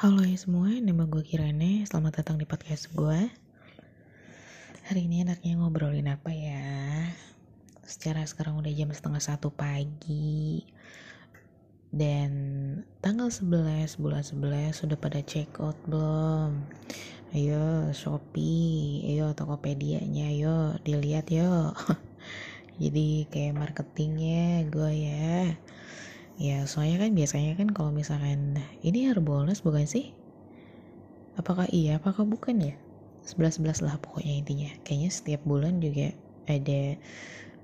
Halo ya semua, nama gue Kirane. Selamat datang di podcast gue. Hari ini enaknya ngobrolin apa ya? Secara sekarang udah jam setengah satu pagi. Dan tanggal 11 bulan 11 sudah pada check out belum? Ayo Shopee, ayo Tokopedia-nya, ayo dilihat yo. Jadi kayak marketingnya gue ya Ya soalnya kan biasanya kan kalau misalkan ini Harbolnas bukan sih? Apakah iya? Apakah bukan ya? 11-11 lah pokoknya intinya. Kayaknya setiap bulan juga ada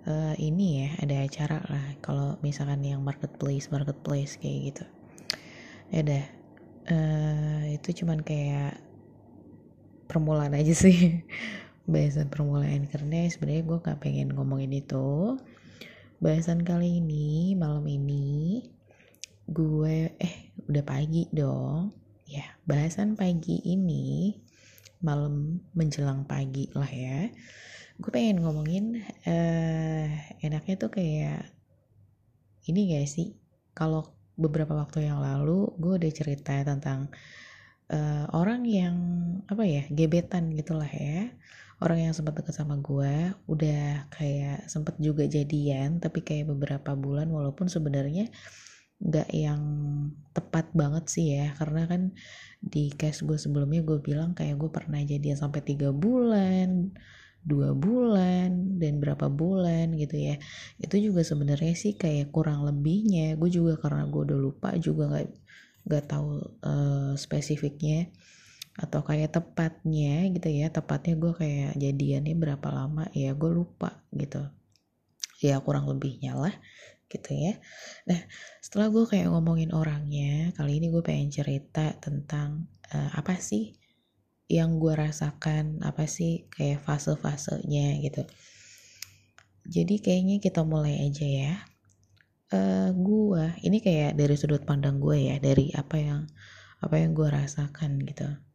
uh, ini ya, ada acara lah. Kalau misalkan yang marketplace, marketplace kayak gitu. Ya udah, uh, itu cuman kayak permulaan aja sih. Bahasan permulaan karena sebenarnya gue gak pengen ngomongin itu bahasan kali ini malam ini gue eh udah pagi dong. Ya bahasan pagi ini malam menjelang pagi lah ya. Gue pengen ngomongin eh enaknya tuh kayak ini gak sih? Kalau beberapa waktu yang lalu gue udah cerita tentang uh, orang yang apa ya gebetan gitulah ya orang yang sempat deket sama gue udah kayak sempat juga jadian tapi kayak beberapa bulan walaupun sebenarnya nggak yang tepat banget sih ya. Karena kan di case gue sebelumnya gue bilang kayak gue pernah jadian sampai tiga bulan dua bulan dan berapa bulan gitu ya. Itu juga sebenarnya sih kayak kurang lebihnya. Gue juga karena gue udah lupa juga nggak nggak tahu uh, spesifiknya atau kayak tepatnya gitu ya tepatnya gue kayak jadiannya berapa lama ya gue lupa gitu. Ya kurang lebihnya lah gitu ya. Nah setelah gue kayak ngomongin orangnya kali ini gue pengen cerita tentang uh, apa sih yang gue rasakan apa sih kayak fase-fasenya gitu. Jadi kayaknya kita mulai aja ya. Uh, gue ini kayak dari sudut pandang gue ya dari apa yang apa yang gue rasakan gitu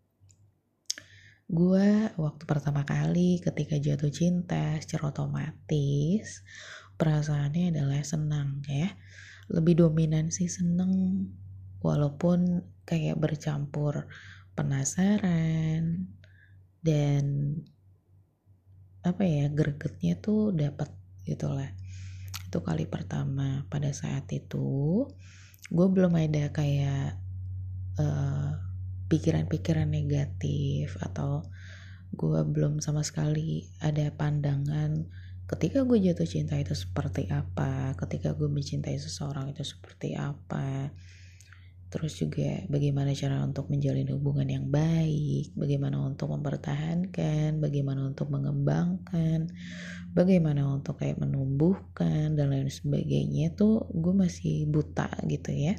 gue waktu pertama kali ketika jatuh cinta secara otomatis perasaannya adalah senang ya. Lebih dominan sih seneng walaupun kayak bercampur penasaran dan apa ya gregetnya tuh dapat gitu lah. Itu kali pertama pada saat itu gue belum ada kayak uh, pikiran-pikiran negatif atau gue belum sama sekali ada pandangan ketika gue jatuh cinta itu seperti apa ketika gue mencintai seseorang itu seperti apa terus juga bagaimana cara untuk menjalin hubungan yang baik bagaimana untuk mempertahankan bagaimana untuk mengembangkan bagaimana untuk kayak menumbuhkan dan lain sebagainya tuh gue masih buta gitu ya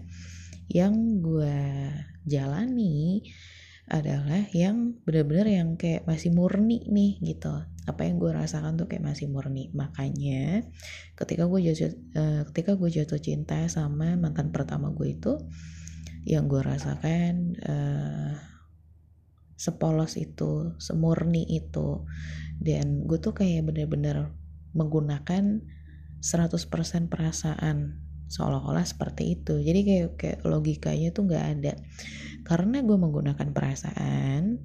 yang gue jalani adalah yang benar-benar yang kayak masih murni nih gitu. Apa yang gue rasakan tuh kayak masih murni. Makanya ketika gue jatuh uh, ketika gue jatuh cinta sama mantan pertama gue itu yang gue rasakan uh, sepolos itu semurni itu dan gue tuh kayak bener-bener menggunakan 100% perasaan seolah-olah seperti itu. Jadi kayak kayak logikanya tuh nggak ada. Karena gue menggunakan perasaan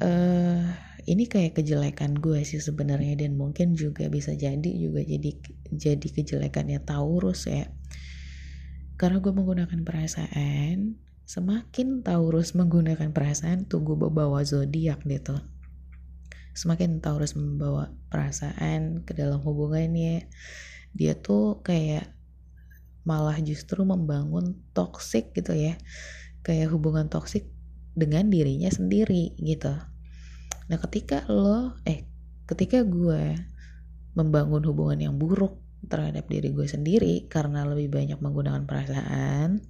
uh, ini kayak kejelekan gue sih sebenarnya. Dan mungkin juga bisa jadi juga jadi jadi kejelekannya Taurus ya. Karena gue menggunakan perasaan semakin Taurus menggunakan perasaan tunggu bawa zodiak gitu semakin Taurus membawa perasaan ke dalam hubungannya dia tuh kayak malah justru membangun toxic gitu ya. Kayak hubungan toxic dengan dirinya sendiri gitu. Nah ketika lo eh ketika gue membangun hubungan yang buruk terhadap diri gue sendiri karena lebih banyak menggunakan perasaan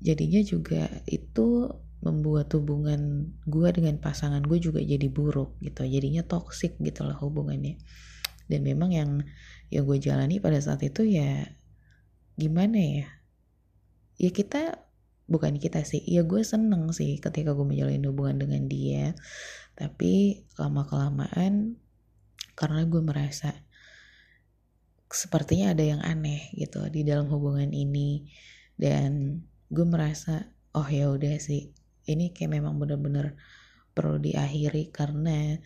jadinya juga itu membuat hubungan gue dengan pasangan gue juga jadi buruk gitu. Jadinya toxic gitu lah hubungannya. Dan memang yang yang gue jalani pada saat itu ya gimana ya? Ya kita bukan kita sih ya gue seneng sih ketika gue menjalin hubungan dengan dia. Tapi lama kelamaan karena gue merasa sepertinya ada yang aneh gitu di dalam hubungan ini. Dan gue merasa oh ya udah sih ini kayak memang bener-bener perlu diakhiri karena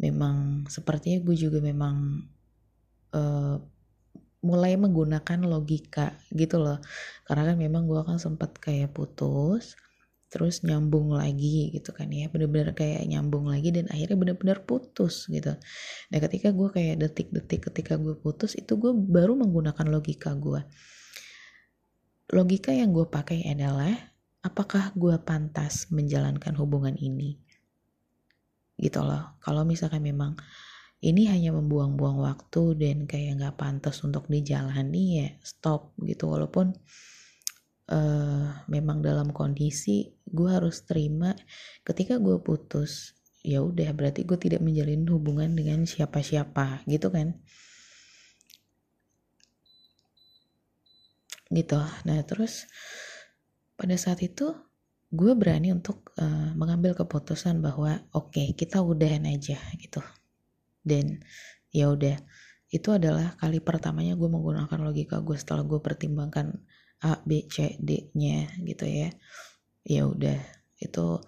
memang sepertinya gue juga memang uh, mulai menggunakan logika gitu loh. Karena kan memang gue kan sempat kayak putus terus nyambung lagi gitu kan ya. Bener-bener kayak nyambung lagi dan akhirnya bener-bener putus gitu. Nah ketika gue kayak detik-detik ketika gue putus itu gue baru menggunakan logika gue logika yang gue pakai adalah apakah gue pantas menjalankan hubungan ini? Gitu loh. Kalau misalkan memang ini hanya membuang-buang waktu dan kayak nggak pantas untuk dijalani ya stop gitu. Walaupun uh, memang dalam kondisi gue harus terima ketika gue putus ya udah berarti gue tidak menjalin hubungan dengan siapa-siapa gitu kan? Gitu. Nah terus pada saat itu gue berani untuk uh, mengambil keputusan bahwa oke okay, kita udahan aja gitu dan ya udah itu adalah kali pertamanya gue menggunakan logika gue setelah gue pertimbangkan A B C D nya gitu ya. Ya udah itu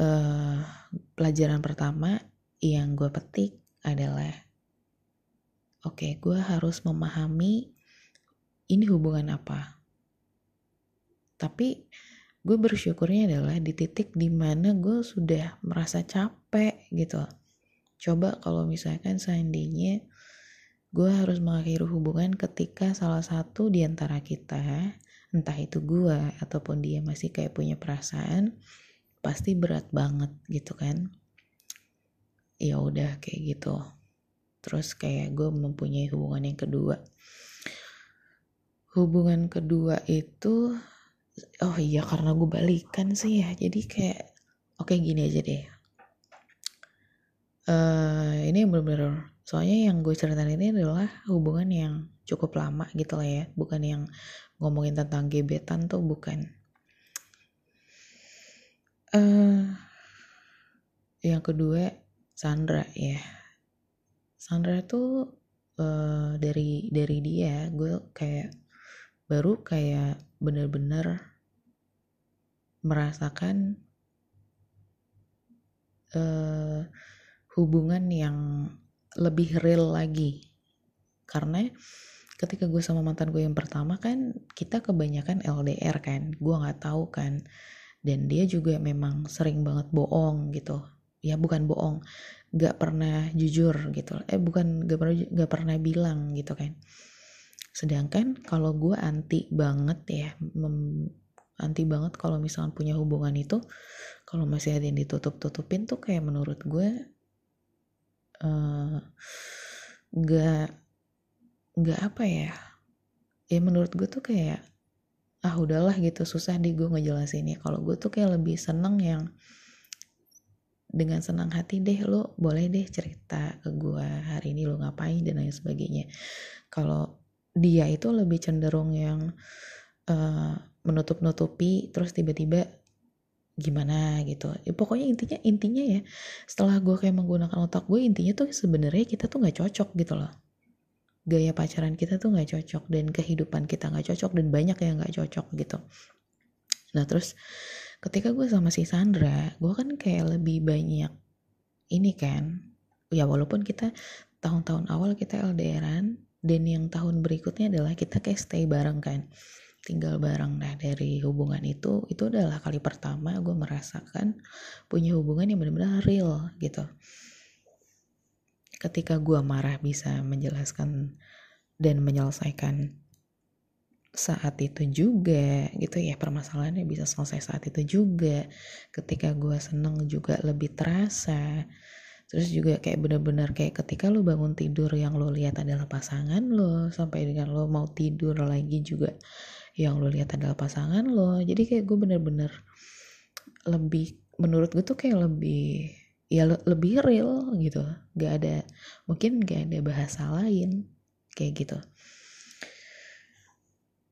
uh, pelajaran pertama yang gue petik adalah oke okay, gue harus memahami ini hubungan apa. Tapi gue bersyukurnya adalah di titik di mana gue sudah merasa capek gitu coba kalau misalkan seandainya gue harus mengakhiri hubungan ketika salah satu di antara kita, entah itu gue ataupun dia masih kayak punya perasaan, pasti berat banget gitu kan. Ya udah kayak gitu. Terus kayak gue mempunyai hubungan yang kedua. Hubungan kedua itu, oh iya karena gue balikan sih ya, jadi kayak, oke okay, gini aja deh. Uh, ini bener-bener soalnya yang gue ceritain ini adalah hubungan yang cukup lama gitu lah ya. Bukan yang ngomongin tentang gebetan tuh bukan. Uh, yang kedua Sandra ya. Sandra tuh uh, dari dari dia gue kayak baru kayak bener-bener merasakan uh, hubungan yang lebih real lagi. Karena ketika gue sama mantan gue yang pertama kan kita kebanyakan LDR kan gue nggak tahu kan. Dan dia juga memang sering banget bohong gitu. Ya bukan bohong nggak pernah jujur gitu. Eh bukan nggak pernah nggak pernah bilang gitu kan. Sedangkan kalau gue anti banget ya mem, anti banget kalau misalnya punya hubungan itu kalau masih ada yang ditutup tutupin tuh kayak menurut gue uh, nggak nggak apa ya. Ya menurut gue tuh kayak ah udahlah gitu. Susah di gue ngejelasinnya. Kalau gue tuh kayak lebih seneng yang dengan senang hati deh lo boleh deh cerita ke gue hari ini lo ngapain dan lain sebagainya. Kalau dia itu lebih cenderung yang uh, menutup-nutupi terus tiba-tiba gimana gitu. Ya, pokoknya intinya intinya ya setelah gue kayak menggunakan otak gue intinya tuh sebenarnya kita tuh nggak cocok gitu loh. Gaya pacaran kita tuh nggak cocok dan kehidupan kita nggak cocok dan banyak yang nggak cocok gitu. Nah terus ketika gue sama si Sandra gue kan kayak lebih banyak ini kan ya walaupun kita tahun-tahun awal kita LDRan dan yang tahun berikutnya adalah kita kayak stay bareng kan tinggal bareng. Nah dari hubungan itu itu adalah kali pertama gue merasakan punya hubungan yang benar-benar real gitu. Ketika gue marah bisa menjelaskan dan menyelesaikan saat itu juga gitu ya. Permasalahannya bisa selesai saat itu juga. Ketika gue seneng juga lebih terasa. Terus juga kayak bener-bener kayak ketika lo bangun tidur yang lo lihat adalah pasangan lo sampai dengan lo mau tidur lagi juga yang lo lihat adalah pasangan lo. Jadi kayak gue bener-bener lebih menurut gue tuh kayak lebih ya lebih real gitu. Gak ada mungkin gak ada bahasa lain kayak gitu.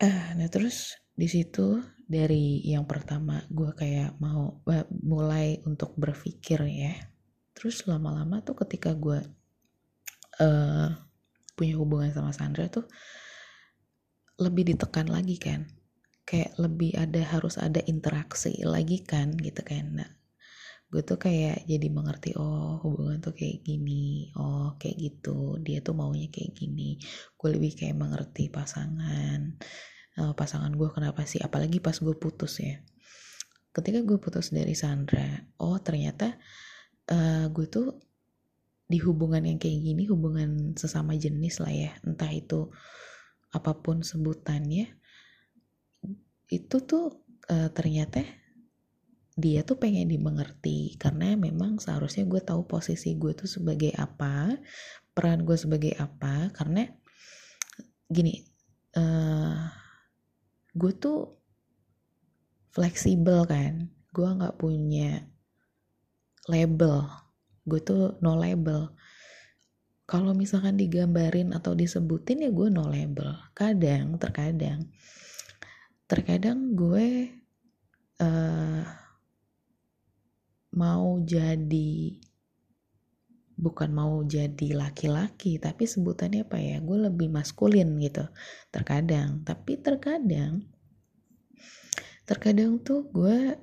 Ah nah terus di situ dari yang pertama gue kayak mau mulai untuk berpikir ya. Terus lama-lama tuh ketika gue uh, punya hubungan sama Sandra tuh lebih ditekan lagi kan. Kayak lebih ada harus ada interaksi lagi kan gitu kan. Nah, gue tuh kayak jadi mengerti oh hubungan tuh kayak gini oh kayak gitu dia tuh maunya kayak gini. Gue lebih kayak mengerti pasangan uh, pasangan gue kenapa sih apalagi pas gue putus ya. Ketika gue putus dari Sandra oh ternyata uh, gue tuh di hubungan yang kayak gini hubungan sesama jenis lah ya entah itu apa pun sebutannya itu tuh uh, ternyata dia tuh pengen dimengerti. Karena memang seharusnya gue tahu posisi gue tuh sebagai apa peran gue sebagai apa. Karena gini uh, gue tuh fleksibel kan. Gue nggak punya label. Gue tuh no label kalau misalkan digambarin atau disebutin ya gue no label kadang terkadang. Terkadang gue uh, mau jadi bukan mau jadi laki-laki tapi sebutannya apa ya? Gue lebih maskulin gitu. Terkadang. Tapi terkadang terkadang tuh gue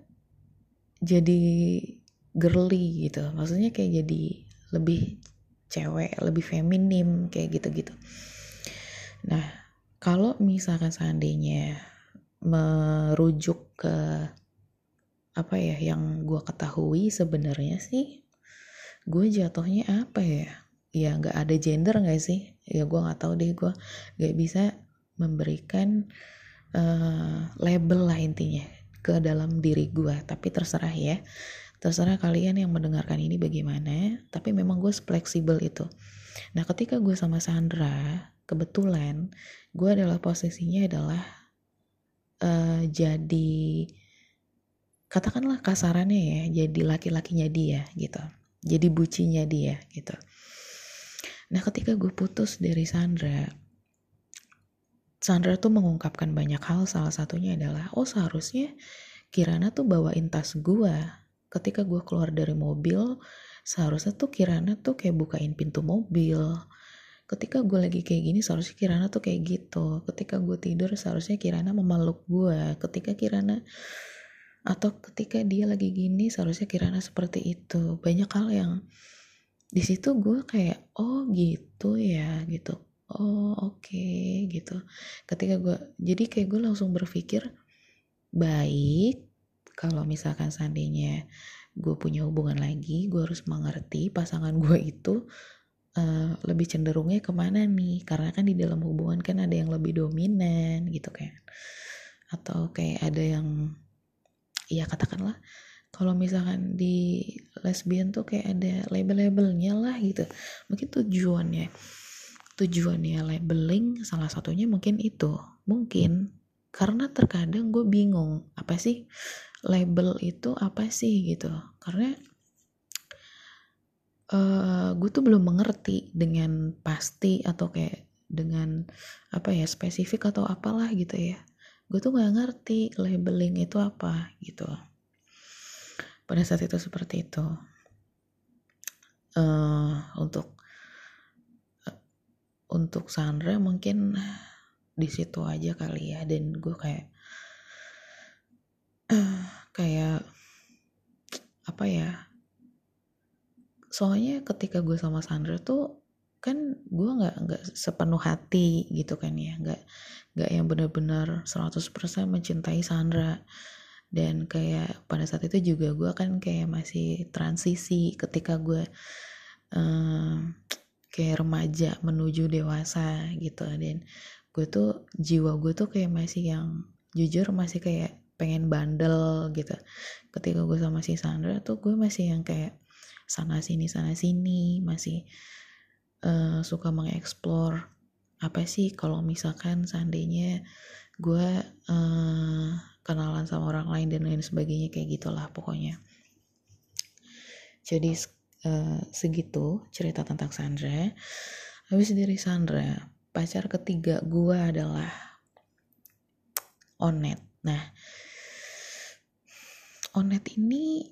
jadi girly gitu. Maksudnya kayak jadi lebih cewek lebih feminim kayak gitu-gitu. Nah kalau misalkan seandainya merujuk ke apa ya yang gue ketahui sebenarnya sih gue jatuhnya apa ya? Ya nggak ada gender nggak sih? Ya gue nggak tahu deh gue nggak bisa memberikan uh, label lah intinya ke dalam diri gue tapi terserah ya terserah kalian yang mendengarkan ini bagaimana tapi memang gue fleksibel itu. Nah ketika gue sama Sandra kebetulan gue adalah posisinya adalah uh, jadi katakanlah kasarannya ya jadi laki-lakinya dia gitu. Jadi bucinya dia gitu. Nah ketika gue putus dari Sandra Sandra tuh mengungkapkan banyak hal. Salah satunya adalah oh seharusnya Kirana tuh bawain tas gue ketika gue keluar dari mobil seharusnya tuh Kirana tuh kayak bukain pintu mobil. Ketika gue lagi kayak gini seharusnya Kirana tuh kayak gitu. Ketika gue tidur seharusnya Kirana memeluk gue ketika Kirana atau ketika dia lagi gini seharusnya Kirana seperti itu. Banyak hal yang di situ gue kayak oh gitu ya gitu. Oh oke okay, gitu. Ketika gue jadi kayak gue langsung berpikir baik kalau misalkan seandainya gue punya hubungan lagi gue harus mengerti pasangan gue itu uh, lebih cenderungnya ke mana nih? Karena kan di dalam hubungan kan ada yang lebih dominan gitu kan. Atau kayak ada yang ya katakanlah kalau misalkan di lesbian tuh kayak ada label-labelnya lah gitu. Mungkin tujuannya tujuannya labeling salah satunya mungkin itu. Mungkin karena terkadang gue bingung apa sih label itu apa sih gitu. Karena uh, eh, gue tuh belum mengerti dengan pasti atau kayak dengan apa ya spesifik atau apalah gitu ya. Gue tuh nggak ngerti labeling itu apa gitu. Pada saat itu seperti itu. Uh, untuk uh, untuk Sandra mungkin di situ aja kali ya. Dan gue kayak kayak apa ya soalnya ketika gue sama Sandra tuh kan gue nggak nggak sepenuh hati gitu kan ya nggak nggak yang benar-benar 100% mencintai Sandra. Dan kayak pada saat itu juga gue kan kayak masih transisi ketika gue um, kayak remaja menuju dewasa gitu. Dan gue tuh jiwa gue tuh kayak masih yang jujur masih kayak pengen bandel gitu. Ketika gue sama si Sandra tuh gue masih yang kayak sana sini sana sini masih uh, suka mengeksplor apa sih kalau misalkan seandainya gue uh, kenalan sama orang lain dan lain sebagainya kayak gitulah pokoknya. Jadi uh, segitu cerita tentang Sandra. Habis dari Sandra pacar ketiga gue adalah Onet. Nah Onet ini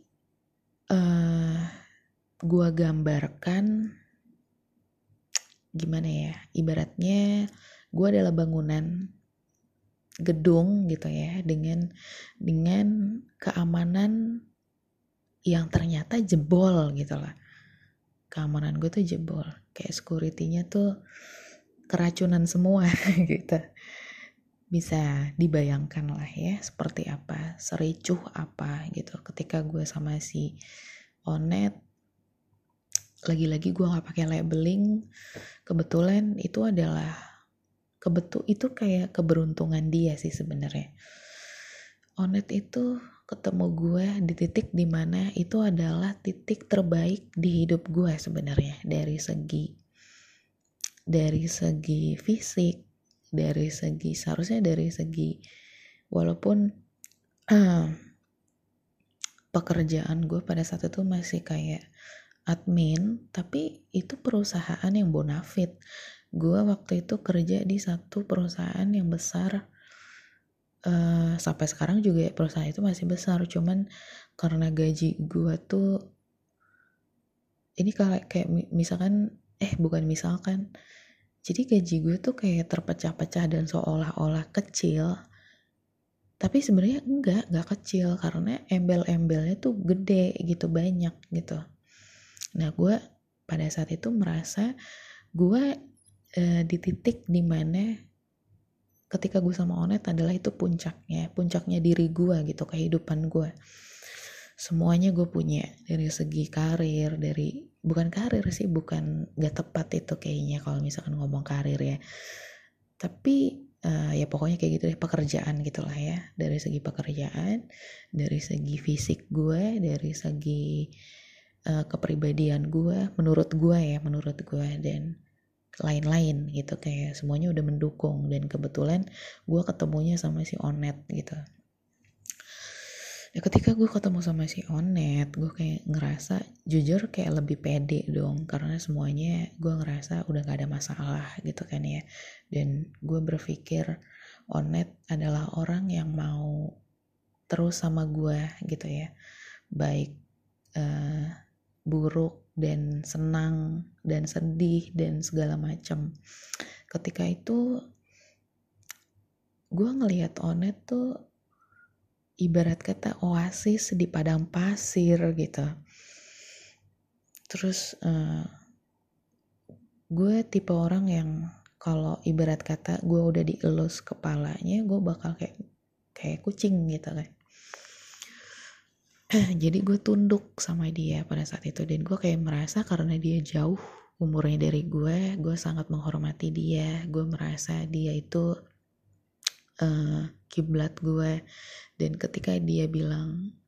uh, gua gambarkan gimana ya ibaratnya gua adalah bangunan gedung gitu ya dengan dengan keamanan yang ternyata jebol gitu lah. Keamanan gue tuh jebol kayak securitynya tuh keracunan semua gitu bisa dibayangkan lah ya seperti apa sericuh apa gitu. Ketika gue sama si Onet lagi-lagi gue nggak pakai labeling kebetulan itu adalah kebetul itu kayak keberuntungan dia sih sebenarnya. Onet itu ketemu gue di titik di mana itu adalah titik terbaik di hidup gue sebenarnya dari segi dari segi fisik dari segi seharusnya dari segi walaupun uh, pekerjaan gue pada saat itu masih kayak admin tapi itu perusahaan yang bonafit. Gue waktu itu kerja di satu perusahaan yang besar uh, sampai sekarang juga perusahaan itu masih besar. Cuman karena gaji gue tuh ini kayak kayak misalkan eh bukan misalkan jadi gaji gue tuh kayak terpecah-pecah dan seolah-olah kecil. Tapi sebenarnya enggak enggak kecil. Karena embel-embelnya tuh gede gitu banyak gitu. Nah gue pada saat itu merasa gue e, di titik di mana ketika gue sama Onet adalah itu puncaknya puncaknya diri gue gitu kehidupan gue semuanya gue punya dari segi karir dari bukan karir sih bukan gak tepat itu kayaknya kalau misalkan ngomong karir ya. Tapi uh, ya pokoknya kayak gitu deh pekerjaan gitulah ya. Dari segi pekerjaan dari segi fisik gue dari segi uh, kepribadian gue menurut gue ya menurut gue dan lain-lain gitu. Kayak semuanya udah mendukung dan kebetulan gue ketemunya sama si Onet gitu ya ketika gue ketemu sama si Onet gue kayak ngerasa jujur kayak lebih pede dong karena semuanya gue ngerasa udah gak ada masalah gitu kan ya. Dan gue berpikir Onet adalah orang yang mau terus sama gue gitu ya. Baik uh, buruk dan senang dan sedih dan segala macam. Ketika itu gue ngelihat Onet tuh ibarat kata oasis di padang pasir gitu. Terus uh, gue tipe orang yang kalau ibarat kata gue udah dielus kepalanya gue bakal kayak kayak kucing gitu kan. Jadi gue tunduk sama dia pada saat itu dan gue kayak merasa karena dia jauh umurnya dari gue gue sangat menghormati dia gue merasa dia itu uh, kiblat gue. Dan ketika dia bilang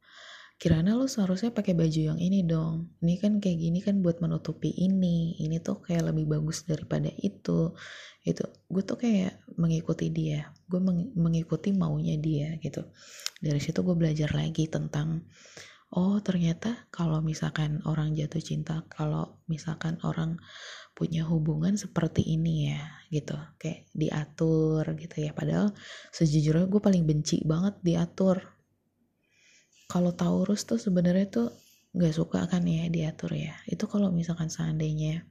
Kirana lo seharusnya pakai baju yang ini dong. Ini kan kayak gini kan buat menutupi ini. Ini tuh kayak lebih bagus daripada itu. Itu gue tuh kayak mengikuti dia. Gue meng mengikuti maunya dia gitu. Dari situ gue belajar lagi tentang oh ternyata kalau misalkan orang jatuh cinta kalau misalkan orang punya hubungan seperti ini ya gitu. Kayak diatur gitu ya. Padahal sejujurnya gue paling benci banget diatur. Kalau Taurus tuh sebenarnya tuh nggak suka kan ya diatur ya. Itu kalau misalkan seandainya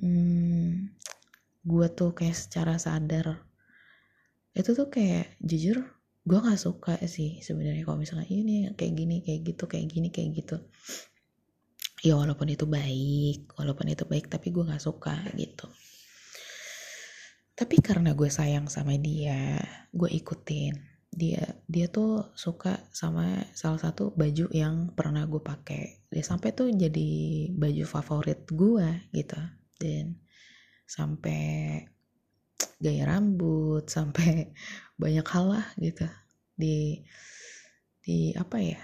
hmm, gue tuh kayak secara sadar itu tuh kayak jujur gue nggak suka sih sebenarnya. Kalau misalkan ini kayak gini kayak gitu kayak gini kayak gitu ya walaupun itu baik walaupun itu baik tapi gue nggak suka gitu. Tapi karena gue sayang sama dia gue ikutin. Dia dia tuh suka sama salah satu baju yang pernah gue pakai. Dia sampai tuh jadi baju favorit gue gitu. Dan sampai gaya rambut sampai banyak hal lah gitu. Di di apa ya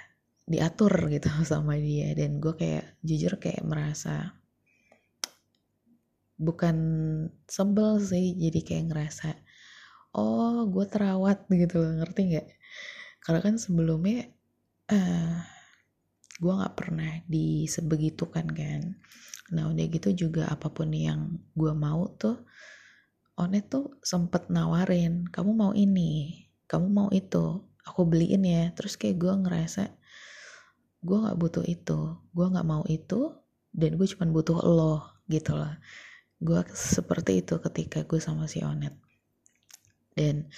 diatur gitu sama dia. Dan gue kayak jujur kayak merasa bukan sebel sih. Jadi kayak ngerasa oh gue terawat gitu ngerti nggak? Karena kan sebelumnya uh, gue nggak pernah disebegitukan kan. Nah udah gitu juga apa pun yang gue mau tuh Onet tuh sempet nawarin kamu mau ini kamu mau itu aku beliin ya. Terus kayak gue ngerasa gue nggak butuh itu. Gue nggak mau itu dan gue cuma butuh lo gitu loh. Gue seperti itu ketika gue sama si Onet. Dan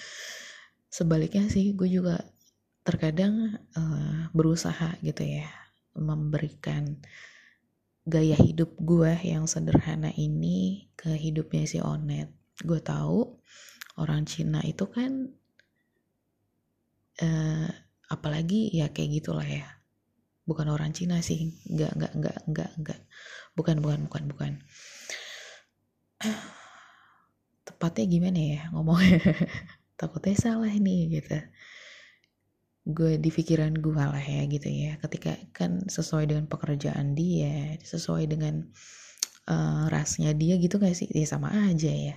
sebaliknya sih gue juga terkadang uh, berusaha gitu ya memberikan gaya hidup gue yang sederhana ini ke hidupnya si Onet. Gue tahu orang Cina itu kan uh, apalagi ya kayak gitulah ya bukan orang Cina sih. Nggak nggak nggak nggak nggak. Bukan bukan bukan bukan. Tepatnya gimana ya ngomongnya? Takutnya salah nih gitu. Gue di pikiran gue lah ya gitu ya. Ketika kan sesuai dengan pekerjaan dia sesuai dengan uh, rasnya dia gitu gak sih? Ya sama aja ya.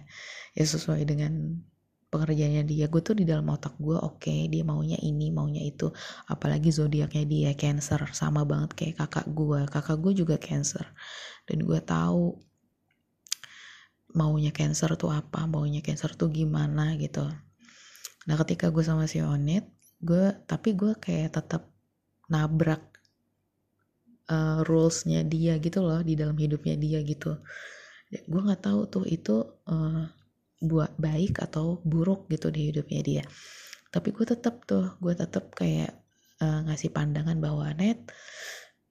Ya sesuai dengan pekerjaannya dia. Gue tuh di dalam otak gue oke okay, dia maunya ini maunya itu. Apalagi zodiaknya dia cancer sama banget kayak kakak gue. Kakak gue juga cancer. Dan gue tahu maunya cancer tuh apa maunya cancer tuh gimana gitu. Nah ketika gue sama si Onit gue tapi gue kayak tetap nabrak uh, rulesnya dia gitu loh di dalam hidupnya dia gitu. Gue nggak tahu tuh itu uh, buat baik atau buruk gitu di hidupnya dia. Tapi gue tetap tuh gue tetap kayak uh, ngasih pandangan bahwa net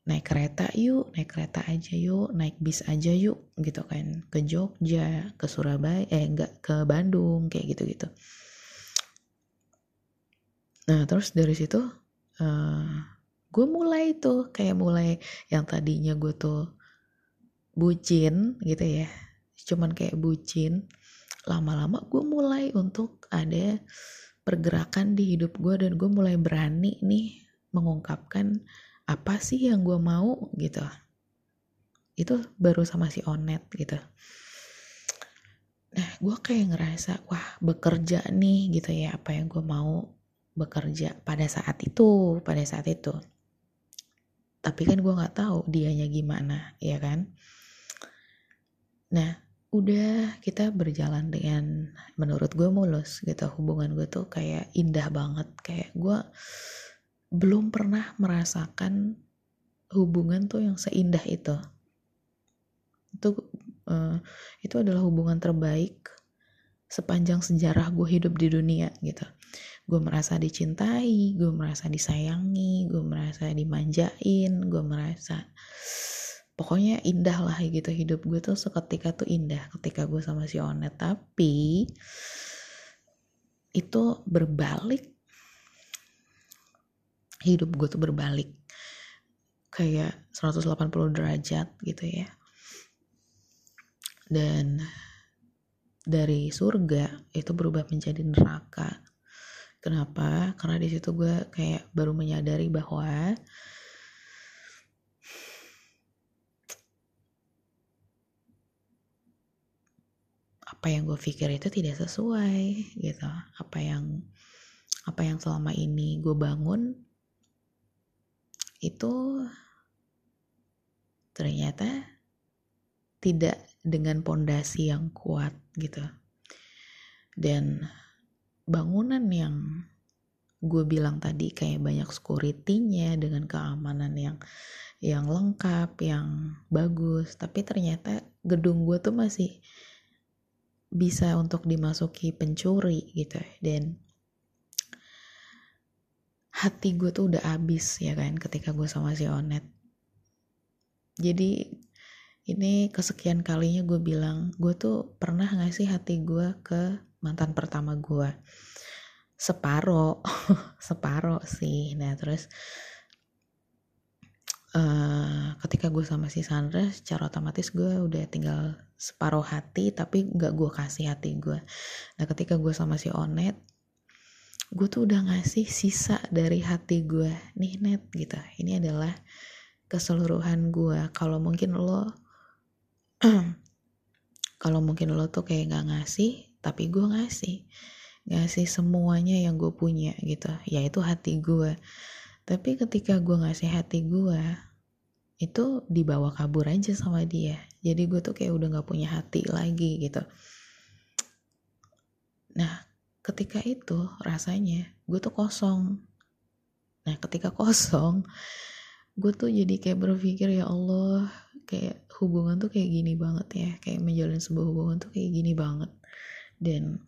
naik kereta yuk naik kereta aja yuk naik bis aja yuk gitu kan. Ke Jogja ke Surabaya eh enggak ke Bandung kayak gitu gitu Nah terus dari situ uh, gue mulai tuh kayak mulai yang tadinya gue tuh bucin gitu ya, cuman kayak bucin. Lama-lama gue mulai untuk ada pergerakan di hidup gue dan gue mulai berani nih mengungkapkan apa sih yang gue mau gitu. Itu baru sama si Onet gitu. Nah gue kayak ngerasa wah bekerja nih gitu ya apa yang gue mau bekerja pada saat itu pada saat itu tapi kan gue nggak tahu dianya gimana ya kan nah udah kita berjalan dengan menurut gue mulus gitu. Hubungan gue tuh kayak indah banget. Kayak gue belum pernah merasakan hubungan tuh yang seindah itu. Itu uh, itu adalah hubungan terbaik sepanjang sejarah gue hidup di dunia gitu. Gue merasa dicintai gue merasa disayangi gue merasa dimanjain gue merasa pokoknya indah lah gitu hidup gue tuh seketika tuh indah ketika gue sama si Onet. Tapi itu berbalik. Hidup gue tuh berbalik. Kayak 180 derajat gitu ya. Dan dari surga itu berubah menjadi neraka. Kenapa? Karena di situ gue kayak baru menyadari bahwa apa yang gue pikir itu tidak sesuai gitu. Apa yang apa yang selama ini gue bangun itu ternyata tidak dengan pondasi yang kuat gitu. Dan bangunan yang gue bilang tadi kayak banyak security-nya dengan keamanan yang yang lengkap, yang bagus, tapi ternyata gedung gue tuh masih bisa untuk dimasuki pencuri gitu. Dan hati gue tuh udah abis ya kan ketika gue sama si Onet. Jadi ini kesekian kalinya gue bilang gue tuh pernah ngasih hati gue ke mantan pertama gue. Separo separo sih. Nah terus uh, ketika gue sama si Sandra secara otomatis gue udah tinggal separuh hati tapi nggak gue kasih hati gue nah ketika gue sama si Onet gue tuh udah ngasih sisa dari hati gue nih net gitu. Ini adalah keseluruhan gue kalau mungkin lo kalau mungkin lo tuh kayak gak ngasih tapi gue ngasih. Ngasih semuanya yang gue punya gitu. Yaitu hati gue tapi ketika gue ngasih hati gue itu dibawa kabur aja sama dia jadi gue tuh kayak udah gak punya hati lagi gitu. Nah ketika itu rasanya gue tuh kosong. Nah ketika kosong gue tuh jadi kayak berpikir ya Allah kayak hubungan tuh kayak gini banget ya. Kayak menjalin sebuah hubungan tuh kayak gini banget. Dan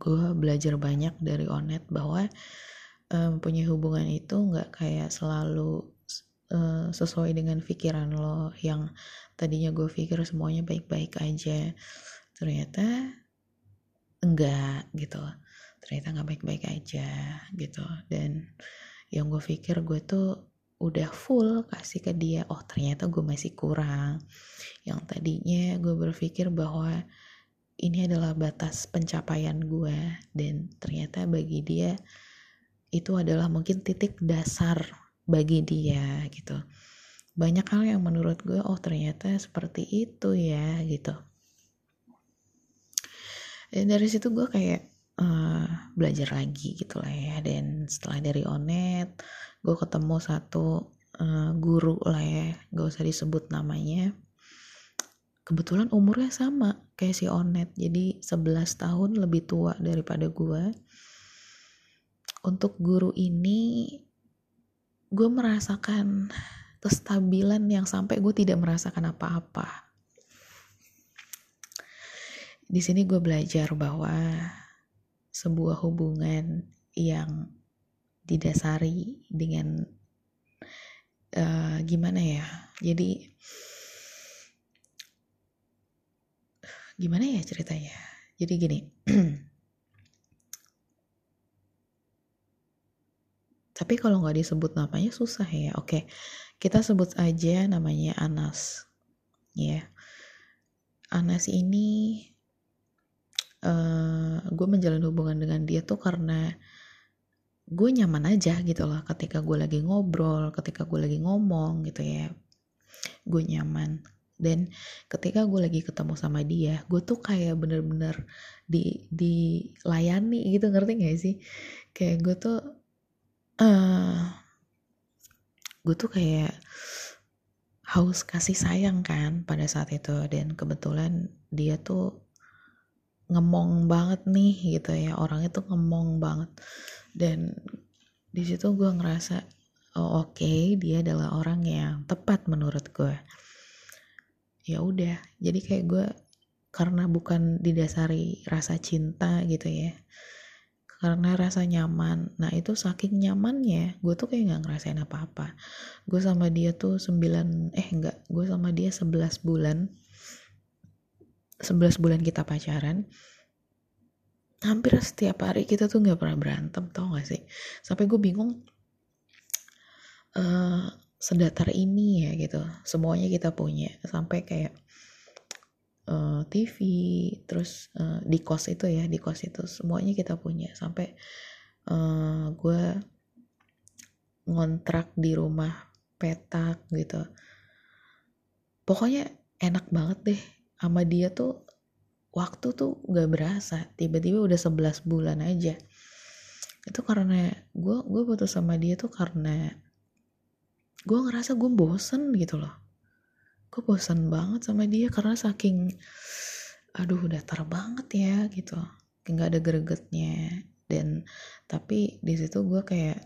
gue belajar banyak dari Onet bahwa um, punya hubungan itu nggak kayak selalu uh, sesuai dengan pikiran lo yang tadinya gue pikir semuanya baik-baik aja. Ternyata enggak gitu. Ternyata nggak baik-baik aja gitu. Dan yang gue pikir gue tuh udah full kasih ke dia oh ternyata gue masih kurang. Yang tadinya gue berpikir bahwa ini adalah batas pencapaian gue dan ternyata bagi dia itu adalah mungkin titik dasar bagi dia gitu. Banyak hal yang menurut gue oh ternyata seperti itu ya gitu. Dan dari situ gue kayak uh, belajar lagi gitu lah ya. Dan setelah dari onet gue ketemu satu uh, guru lah ya gak usah disebut namanya. Kebetulan umurnya sama kayak si onet jadi 11 tahun lebih tua daripada gue. Untuk guru ini gue merasakan kestabilan yang sampai gue tidak merasakan apa-apa. Di sini gue belajar bahwa sebuah hubungan yang didasari dengan uh, gimana ya jadi gimana ya ceritanya? Jadi gini tapi kalau nggak disebut namanya susah ya. Oke kita sebut aja namanya Anas. Ya Anas ini uh, gue menjalin hubungan dengan dia tuh karena gue nyaman aja gitu loh ketika gue lagi ngobrol ketika gue lagi ngomong gitu ya. Gue nyaman. Dan ketika gue lagi ketemu sama dia gue tuh kayak bener-bener di dilayani gitu. Ngerti gak sih? Kayak gue tuh uh, gue tuh kayak haus kasih sayang kan pada saat itu. Dan kebetulan dia tuh ngemong banget nih gitu ya. Orangnya tuh ngemong banget. Dan di situ gue ngerasa oh oke okay, dia adalah orang yang tepat menurut gue ya udah jadi kayak gue karena bukan didasari rasa cinta gitu ya karena rasa nyaman. Nah itu saking nyamannya gue tuh kayak nggak ngerasain apa-apa. Gue sama dia tuh 9 eh enggak gue sama dia 11 bulan. 11 bulan kita pacaran. Hampir setiap hari kita tuh nggak pernah berantem tau gak sih? Sampai gue bingung uh, sedatar ini ya gitu. Semuanya kita punya. Sampai kayak uh, eh, TV terus uh, di kos itu ya di kos itu semuanya kita punya. Sampai uh, gue ngontrak di rumah petak gitu. Pokoknya enak banget deh. Sama dia tuh waktu tuh gak berasa. Tiba-tiba udah 11 bulan aja. Itu karena gue gue putus sama dia tuh karena gue ngerasa gue bosen gitu loh gue bosen banget sama dia karena saking aduh datar banget ya gitu. Nggak ada gregetnya. Dan tapi di situ gue kayak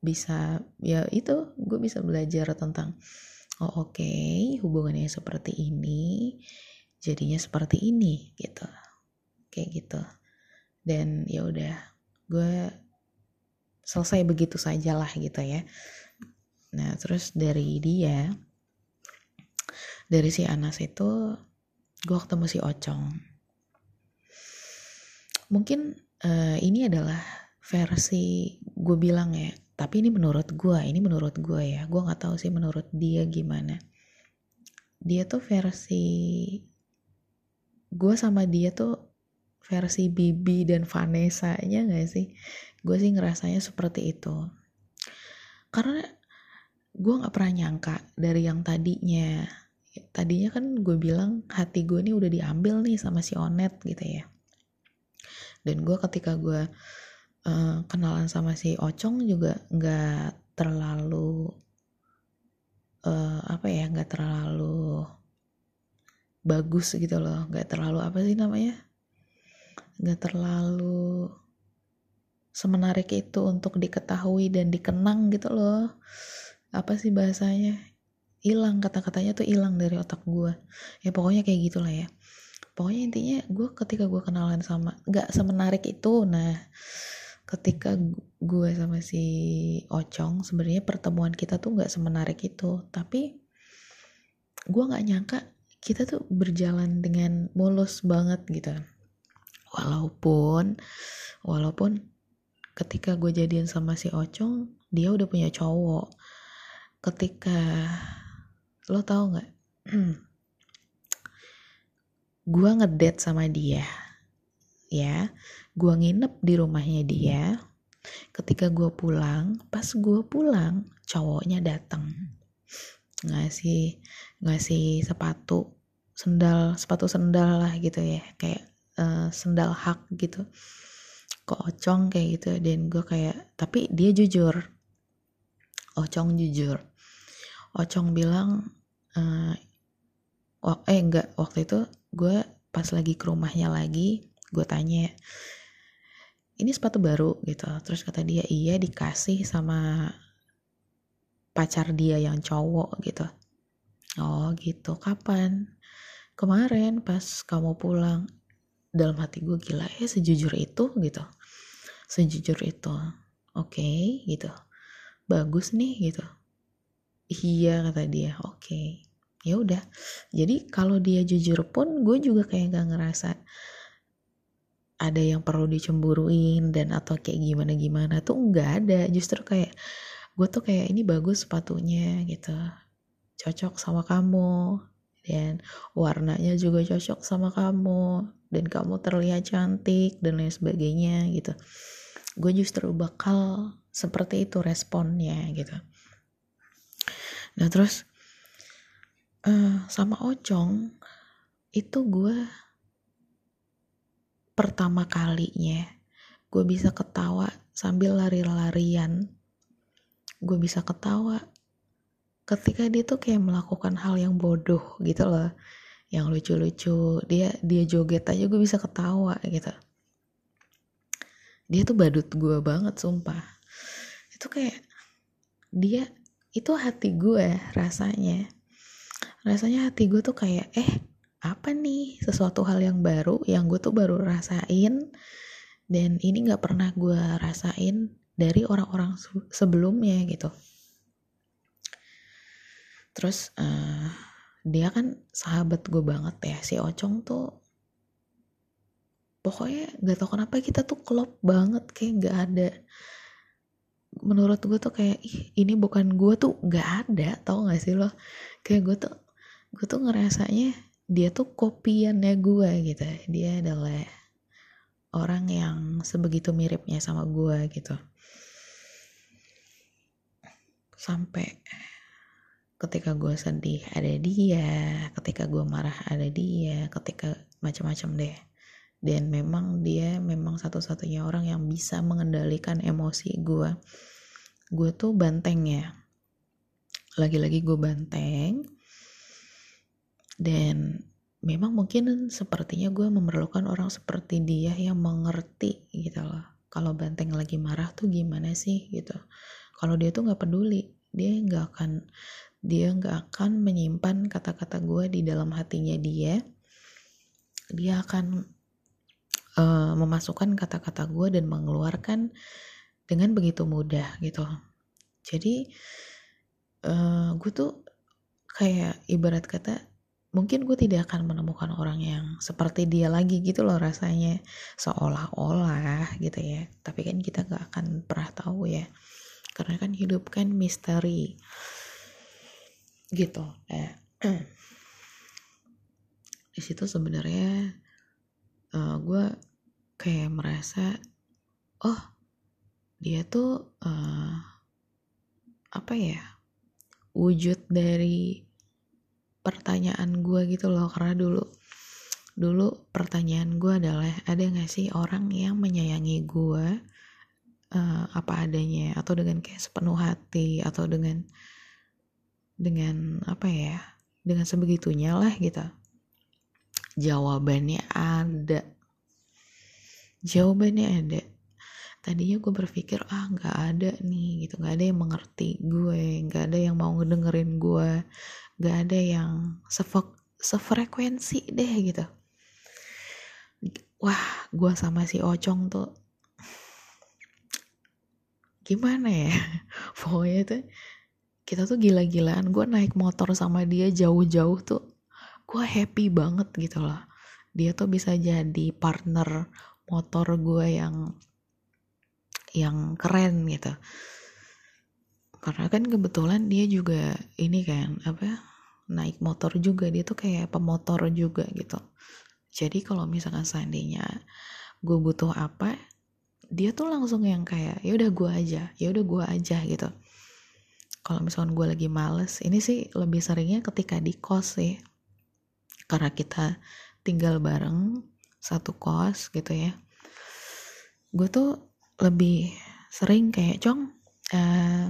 bisa ya itu gue bisa belajar tentang oh oke okay, hubungannya seperti ini jadinya seperti ini gitu. Kayak gitu. Dan ya udah gue selesai begitu saja lah gitu ya. Nah terus dari dia dari si Anas itu gue ketemu si Ocong. Mungkin uh, ini adalah versi gue bilang ya tapi ini menurut gue ini menurut gue ya. Gue nggak tahu sih menurut dia gimana. Dia tuh versi gue sama dia tuh versi Bibi dan Vanessa nya gak sih? Gue sih ngerasanya seperti itu. Karena gue nggak pernah nyangka dari yang tadinya tadinya kan gue bilang hati gue ini udah diambil nih sama si Onet gitu ya. Dan gue ketika gue uh, kenalan sama si Ocong juga nggak terlalu uh, apa ya nggak terlalu bagus gitu loh. Nggak terlalu apa sih namanya? Nggak terlalu semenarik itu untuk diketahui dan dikenang gitu loh. Apa sih bahasanya hilang kata-katanya tuh hilang dari otak gue ya pokoknya kayak gitulah ya. Pokoknya intinya gue ketika gue kenalan sama nggak semenarik itu nah ketika gue sama si Ocong sebenarnya pertemuan kita tuh nggak semenarik itu. Tapi gue nggak nyangka kita tuh berjalan dengan mulus banget gitu. Walaupun walaupun ketika gue jadian sama si Ocong dia udah punya cowok. Ketika lo tau nggak? Gue ngedate sama dia ya. Gue nginep di rumahnya dia. Ketika gue pulang pas gue pulang cowoknya datang ngasih ngasih sepatu sendal sepatu sendal lah gitu ya. Kayak uh, sendal hak gitu. Ke Ocong kayak gitu. Dan gue kayak tapi dia jujur. Ocong jujur. Ocong bilang uh, eh enggak waktu itu gue pas lagi ke rumahnya lagi gue tanya ini sepatu baru? Gitu. Terus kata dia iya dikasih sama pacar dia yang cowok gitu. Oh gitu. Kapan? Kemarin pas kamu pulang. Dalam hati gue gila ya sejujur itu? Gitu. Sejujur itu. Oke okay, gitu. Bagus nih gitu. Iya kata dia. Oke. okay. Ya udah. Jadi kalau dia jujur pun gue juga kayak gak ngerasa ada yang perlu dicemburuin dan atau kayak gimana gimana tuh nggak ada. Justru kayak gue tuh kayak ini bagus sepatunya gitu. Cocok sama kamu. Dan warnanya juga cocok sama kamu. Dan kamu terlihat cantik dan lain sebagainya gitu. Gue justru bakal seperti itu responnya gitu. Nah terus uh, sama Ocong itu gue pertama kalinya gue bisa ketawa sambil lari-larian. Gue bisa ketawa ketika dia tuh kayak melakukan hal yang bodoh gitu loh yang lucu-lucu. Dia dia joget aja gue bisa ketawa gitu. Dia tuh badut gue banget sumpah. Itu kayak dia itu hati gue rasanya rasanya hati gue tuh kayak eh apa nih? Sesuatu hal yang baru yang gue tuh baru rasain. Dan ini gak pernah gue rasain dari orang-orang sebelumnya gitu. Terus uh, dia kan sahabat gue banget ya si Ocong tuh. Pokoknya gak tau kenapa kita tuh klop banget kayak gak ada. Menurut gue tuh kayak Ih, ini bukan gue tuh gak ada tau gak sih lo? Kayak gue tuh gue tuh ngerasanya dia tuh kopiannya gue gitu. Dia adalah orang yang sebegitu miripnya sama gue gitu. Sampai ketika gue sedih ada dia ketika gue marah ada dia ketika macam-macam deh. Dan memang dia memang satu-satunya orang yang bisa mengendalikan emosi gue gue tuh banteng ya. Lagi-lagi gue banteng dan memang mungkin sepertinya gue memerlukan orang seperti dia yang mengerti gitu loh. Kalau banteng lagi marah tuh gimana sih gitu. Kalau dia tuh nggak peduli dia nggak akan dia nggak akan menyimpan kata-kata gue di dalam hatinya dia. Dia akan uh, memasukkan kata-kata gue dan mengeluarkan dengan begitu mudah gitu. Jadi uh, gue tuh kayak ibarat kata mungkin gue tidak akan menemukan orang yang seperti dia lagi gitu loh rasanya. Seolah-olah gitu ya. Tapi kan kita gak akan pernah tahu ya. Karena kan hidup kan misteri. Gitu. Eh di situ sebenarnya uh, gue kayak merasa oh dia tuh uh, apa ya wujud dari pertanyaan gue gitu loh karena dulu dulu pertanyaan gue adalah ada gak sih orang yang menyayangi gue uh, apa adanya atau dengan kayak sepenuh hati atau dengan dengan apa ya dengan sebegitunya lah gitu. Jawabannya ada. Jawabannya ada tadinya gue berpikir ah nggak ada nih gitu. Nggak ada yang mengerti gue nggak ada yang mau ngedengerin gue gak ada yang sefok sefrekuensi deh gitu. Wah gue sama si Ocong tuh gimana ya? Pokoknya tuh kita tuh gila-gilaan. Gue naik motor sama dia jauh-jauh tuh gue happy banget gitu loh. Dia tuh bisa jadi partner motor gue yang yang keren gitu. Karena kan kebetulan dia juga ini kan apa naik motor juga. Dia tuh kayak pemotor juga gitu. Jadi kalau misalkan seandainya gue butuh apa dia tuh langsung yang kayak ya udah gue aja ya udah gue aja gitu. Kalau misalkan gue lagi males ini sih lebih seringnya ketika di kos sih. Karena kita tinggal bareng satu kos gitu ya. Gue tuh lebih sering kayak cong uh,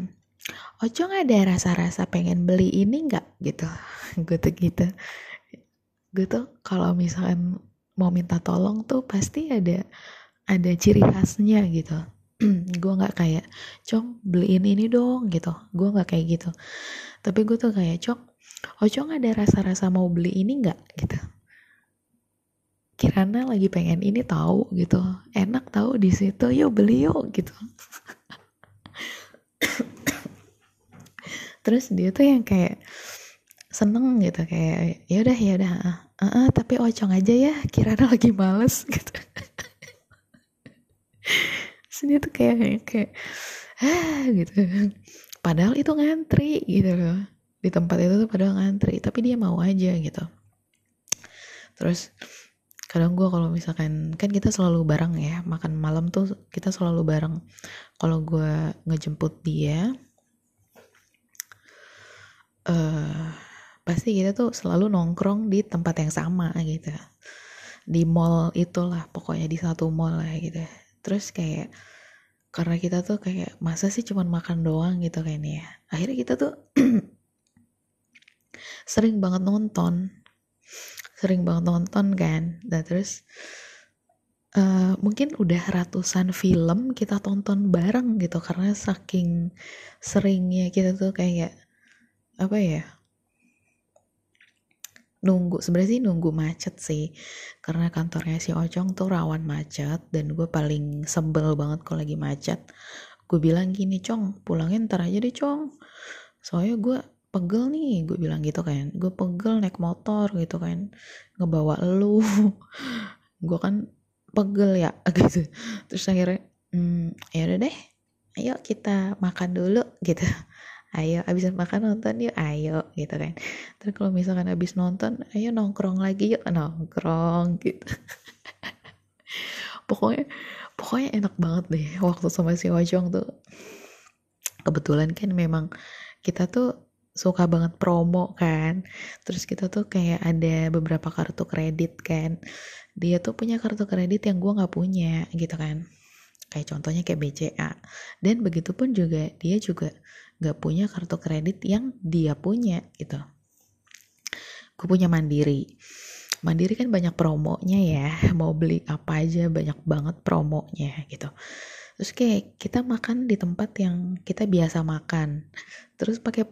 Ocong ada rasa-rasa pengen beli ini nggak? Gitu. Gue tuh gitu. Gue tuh kalau misalkan mau minta tolong tuh pasti ada ada ciri khasnya gitu. Gue nggak kayak cong beliin ini dong gitu. Gue nggak kayak gitu. Tapi gue tuh kayak cong oh cong ada rasa-rasa mau beli ini nggak? Gitu Kirana lagi pengen ini tahu gitu. Enak tahu di situ yuk beli yuk gitu. Terus dia tuh yang kayak seneng gitu kayak ya udah ya udah uh, uh, tapi ocong aja ya Kirana lagi males gitu. Sini tuh kayak kayak ah gitu. Padahal itu ngantri gitu loh. Di tempat itu tuh padahal ngantri tapi dia mau aja gitu. Terus kadang gue kalau misalkan kan kita selalu bareng ya makan malam tuh kita selalu bareng. Kalau gue ngejemput dia uh, pasti kita tuh selalu nongkrong di tempat yang sama gitu. Di mall itulah pokoknya di satu mall lah gitu. Terus kayak karena kita tuh kayak masa sih cuman makan doang gitu kayaknya ya? Akhirnya kita tuh sering banget nonton sering banget nonton kan. Dan terus uh, mungkin udah ratusan film kita tonton bareng gitu karena saking seringnya kita tuh kayak apa ya nunggu sebenarnya sih nunggu macet sih. Karena kantornya si Ocong tuh rawan macet dan gue paling sebel banget kalau lagi macet. Gue bilang gini Cong pulangin ntar aja deh Cong. Soalnya gue pegel nih gue bilang gitu kan. Gue pegel naik motor gitu kan. Ngebawa lu. Gue kan pegel ya gitu. Terus akhirnya hmm, ya udah deh. Ayo kita makan dulu gitu. Ayo abis makan nonton yuk ayo gitu kan. Terus kalau misalkan abis nonton ayo nongkrong lagi yuk. Nongkrong gitu. Pokoknya pokoknya enak banget deh waktu sama si Wajong tuh. Kebetulan kan memang kita tuh suka banget promo kan. Terus kita tuh kayak ada beberapa kartu kredit kan. Dia tuh punya kartu kredit yang gue nggak punya gitu kan. Kayak contohnya kayak BCA dan begitupun juga dia juga gak punya kartu kredit yang dia punya gitu. Gue punya mandiri. Mandiri kan banyak promonya ya. Mau beli apa aja banyak banget promonya gitu. Terus kayak kita makan di tempat yang kita biasa makan. Terus pakai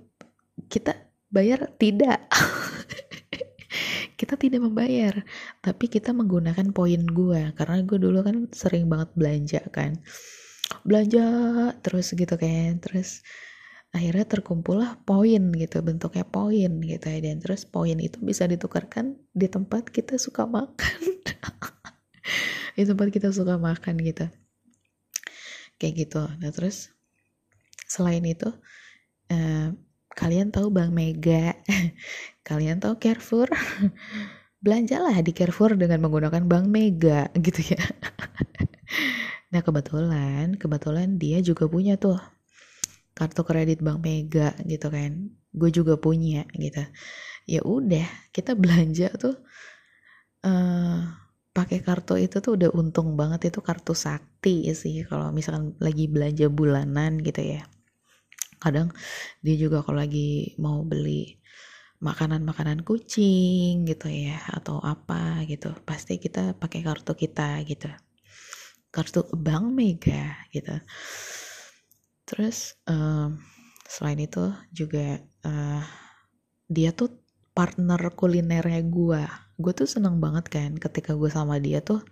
kita bayar? Tidak. Kita tidak membayar. Tapi kita menggunakan poin gue karena gue dulu kan sering banget belanja kan. Belanja terus gitu kan. Terus akhirnya terkumpullah poin gitu. Bentuknya poin gitu ya. Dan terus poin itu bisa ditukarkan di tempat kita suka makan. Di tempat kita suka makan gitu. Kayak gitu. Nah terus selain itu eh, kalian tahu Bank Mega? Kalian tahu Carrefour? Belanjalah di Carrefour dengan menggunakan Bank Mega gitu ya. Nah kebetulan kebetulan dia juga punya tuh kartu kredit Bank Mega gitu kan. Gue juga punya gitu. Ya udah kita belanja tuh uh, pakai kartu itu tuh udah untung banget itu kartu sakti sih kalau misalkan lagi belanja bulanan gitu ya kadang dia juga kalau lagi mau beli makanan-makanan kucing gitu ya atau apa gitu pasti kita pakai kartu kita gitu. Kartu Bank Mega gitu. Terus um, selain itu juga uh, dia tuh partner kulinernya gue gue tuh seneng banget kan ketika gue sama dia tuh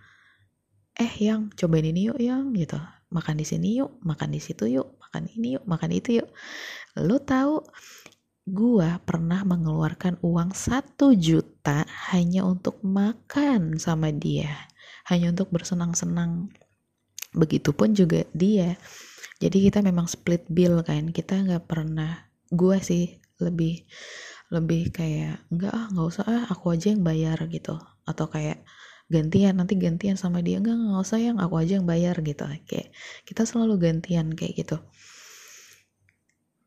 eh yang cobain ini yuk yang gitu. Makan di sini yuk makan di situ yuk makan ini yuk makan itu yuk. Lo tahu gua pernah mengeluarkan uang satu juta hanya untuk makan sama dia. Hanya untuk bersenang-senang. Begitupun juga dia. Jadi kita memang split bill kan. Kita nggak pernah gua sih lebih lebih kayak enggak ah nggak usah ah aku aja yang bayar gitu. Atau kayak gantian nanti gantian sama dia. Enggak nggak usah yang aku aja yang bayar gitu. Kayak kita selalu gantian kayak gitu.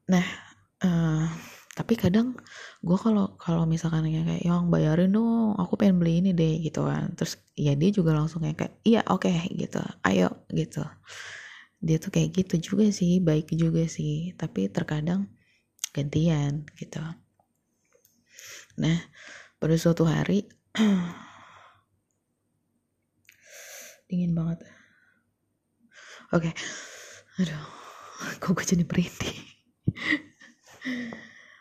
Nah uh, tapi kadang gue kalau kalau misalkan kayak yang bayarin dong aku pengen beli ini deh gitu kan. Terus ya dia juga langsung kayak iya oke okay, gitu. Ayo gitu. Dia tuh kayak gitu juga sih baik juga sih. Tapi terkadang gantian gitu. Nah pada suatu hari dingin banget oke okay. aduh kok gue jadi merinding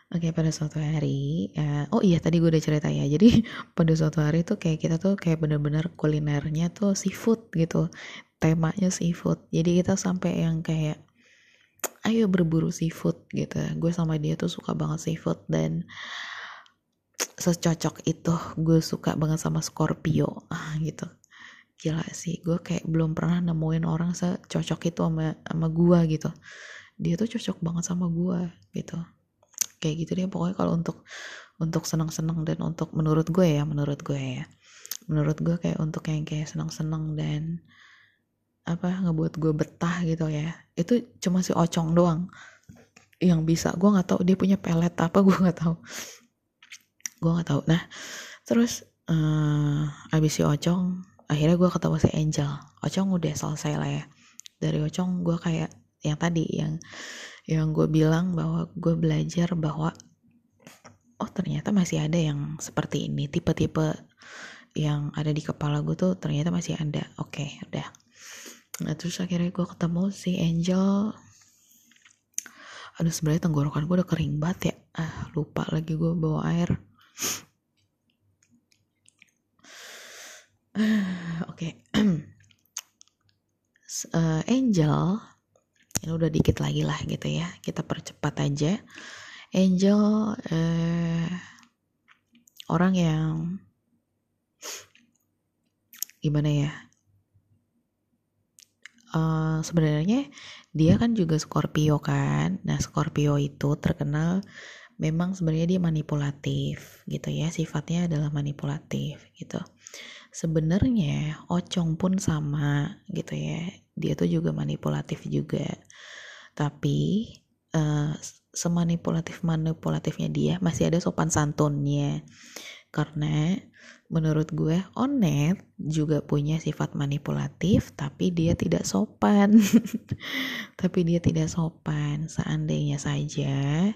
Oke pada suatu hari, uh, oh iya tadi gue udah cerita ya. Jadi pada suatu hari tuh kayak kita tuh kayak bener-bener kulinernya tuh seafood gitu, temanya seafood. Jadi kita sampai yang kayak ayo berburu seafood gitu. Gue sama dia tuh suka banget seafood dan secocok itu gue suka banget sama Scorpio gitu. Gila sih, gue kayak belum pernah nemuin orang secocok itu sama sama gue gitu. Dia tuh cocok banget sama gue gitu. Kayak gitu deh pokoknya kalau untuk untuk senang-senang dan untuk menurut gue ya menurut gue ya. Menurut gue kayak untuk yang kayak senang-senang dan apa ngebuat gue betah gitu ya. Itu cuma si ocong doang yang bisa. Gue nggak tahu dia punya pelet apa gue nggak tahu. Gue nggak tahu. Nah terus uh, abis si ocong akhirnya gue ketemu si angel. Ocong udah selesai lah ya. Dari ocong gue kayak yang tadi yang yang gue bilang bahwa gue belajar bahwa oh ternyata masih ada yang seperti ini. Tipe-tipe yang ada di kepala gue tuh ternyata masih ada. Oke okay, udah. Nah terus akhirnya gue ketemu si Angel. Aduh sebenarnya tenggorokan gue udah kering banget ya. Ah lupa lagi gue bawa air oke. Okay. uh, Angel ini udah dikit lagi lah gitu ya kita percepat aja. Angel eh, orang yang gimana ya? Uh, sebenarnya dia kan juga Scorpio kan? Nah Scorpio itu terkenal memang sebenarnya dia manipulatif gitu ya sifatnya adalah manipulatif gitu sebenarnya Ocong pun sama gitu ya. Dia tuh juga manipulatif juga. Tapi uh, semanipulatif manipulatifnya dia masih ada sopan santunnya. Karena menurut gue Onet juga punya sifat manipulatif tapi dia tidak sopan. Tapi dia tidak sopan. Seandainya saja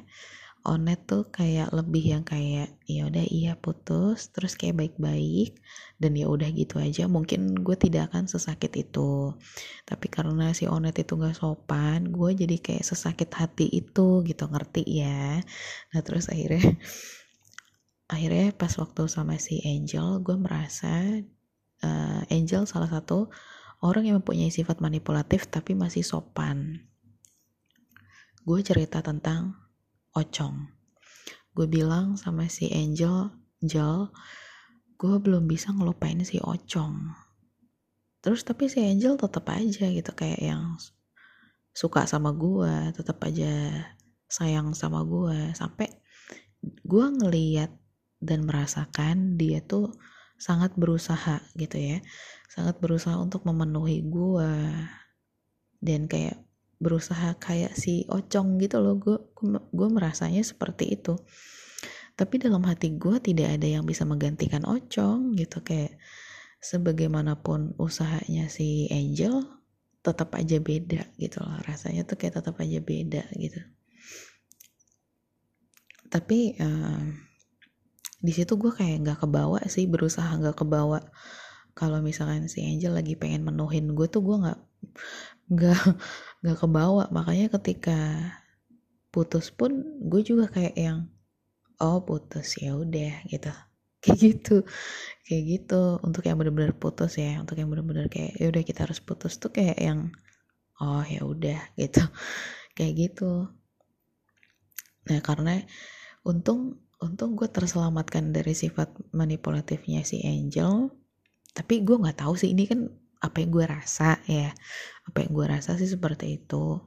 Onet tuh kayak lebih yang kayak ya udah iya putus terus kayak baik-baik dan ya udah gitu aja. Mungkin gue tidak akan sesakit itu. Tapi karena si Onet itu gak sopan gue jadi kayak sesakit hati itu gitu ngerti ya? Nah terus akhirnya akhirnya pas waktu sama si Angel gue merasa uh, Angel salah satu orang yang mempunyai sifat manipulatif tapi masih sopan. Gue cerita tentang Ocong. Gue bilang sama si Angel, Angel, gue belum bisa ngelupain si Ocong. Terus tapi si Angel tetap aja gitu kayak yang suka sama gue, tetap aja sayang sama gue sampai gue ngeliat dan merasakan dia tuh sangat berusaha gitu ya sangat berusaha untuk memenuhi gue dan kayak berusaha kayak si ocong gitu loh. Gue gue merasanya seperti itu. Tapi dalam hati gue tidak ada yang bisa menggantikan ocong gitu. Kayak sebagaimanapun usahanya si Angel tetap aja beda gitu loh. Rasanya tuh kayak tetap aja beda gitu. Tapi uh, di situ gue kayak nggak kebawa sih berusaha nggak kebawa. Kalau misalkan si Angel lagi pengen menuhin gue tuh gue nggak nggak nggak kebawa. Makanya ketika putus pun gue juga kayak yang oh putus ya udah gitu. Kayak gitu. Kayak gitu. Untuk yang benar-benar putus ya. Untuk yang benar-benar kayak ya udah kita harus putus tuh kayak yang oh ya udah gitu. Kayak gitu. Nah karena untung untung gue terselamatkan dari sifat manipulatifnya si Angel. Tapi gue nggak tahu sih ini kan apa yang gue rasa ya apa yang gue rasa sih seperti itu.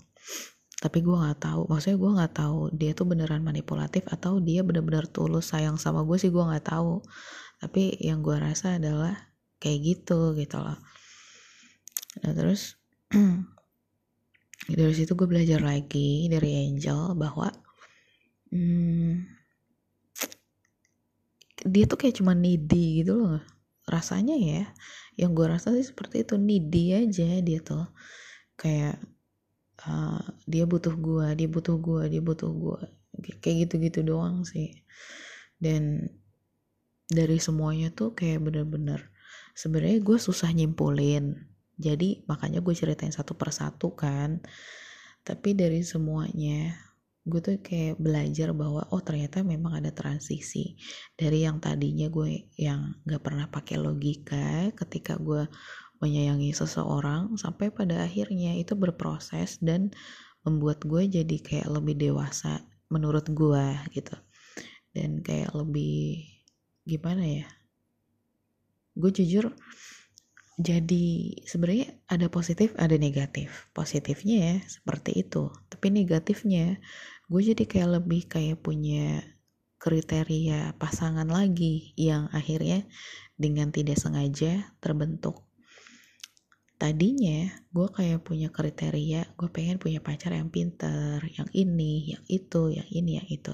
Tapi gue nggak tahu maksudnya gue nggak tahu dia tuh beneran manipulatif atau dia bener-bener tulus sayang sama gue sih gue nggak tahu. Tapi yang gue rasa adalah kayak gitu gitu loh. Nah terus dari situ gue belajar lagi dari Angel bahwa hmm, dia tuh kayak cuma needy gitu loh rasanya ya yang gue rasa sih seperti itu. Needy aja dia tuh. Kayak uh, dia butuh gue dia butuh gue dia butuh gue kayak gitu-gitu doang sih. Dan dari semuanya tuh kayak bener-bener sebenarnya gue susah nyimpulin. Jadi makanya gue ceritain satu persatu kan. Tapi dari semuanya gue tuh kayak belajar bahwa oh ternyata memang ada transisi dari yang tadinya gue yang gak pernah pakai logika ketika gue menyayangi seseorang sampai pada akhirnya itu berproses dan membuat gue jadi kayak lebih dewasa menurut gue gitu. Dan kayak lebih gimana ya gue jujur jadi sebenarnya ada positif ada negatif. Positifnya ya seperti itu. Tapi negatifnya gue jadi kayak lebih kayak punya kriteria pasangan lagi yang akhirnya dengan tidak sengaja terbentuk. Tadinya gue kayak punya kriteria gue pengen punya pacar yang pinter yang ini yang itu yang ini yang itu.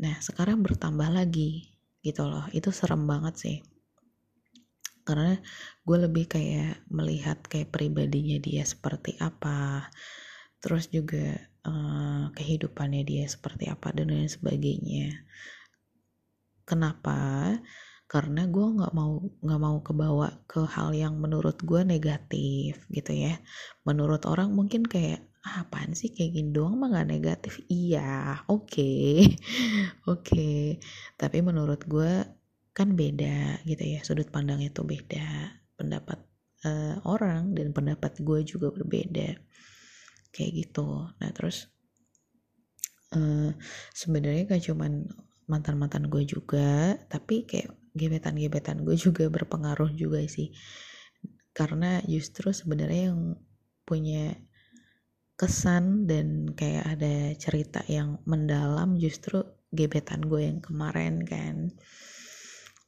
Nah sekarang bertambah lagi gitu loh. Itu serem banget sih. Karena gue lebih kayak melihat kayak pribadinya dia seperti apa. Terus juga uh, kehidupannya dia seperti apa dan lain sebagainya. Kenapa? Karena gue nggak mau nggak mau kebawa ke hal yang menurut gue negatif gitu ya. Menurut orang mungkin kayak ah, apaan sih kayak gini doang mah gak negatif. Iya oke. Okay. oke. Okay. tapi menurut gue kan beda gitu ya sudut pandangnya tuh beda. Pendapat uh, orang dan pendapat gue juga berbeda kayak gitu. Nah terus uh, sebenarnya gak cuman mantan mantan gue juga tapi kayak gebetan gebetan gue juga berpengaruh juga sih. Karena justru sebenarnya yang punya kesan dan kayak ada cerita yang mendalam justru gebetan gue yang kemarin kan.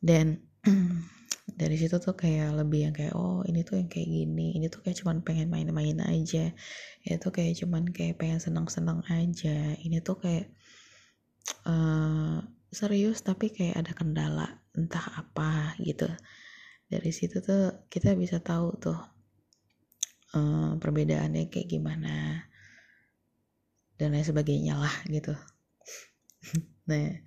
Dan dari situ tuh kayak lebih yang kayak oh ini tuh yang kayak gini ini tuh kayak cuman pengen main-main aja itu tuh kayak cuman kayak pengen senang-senang aja ini tuh kayak uh, serius tapi kayak ada kendala entah apa gitu. Dari situ tuh kita bisa tahu tuh uh, perbedaannya kayak gimana dan lain sebagainya lah gitu. Nah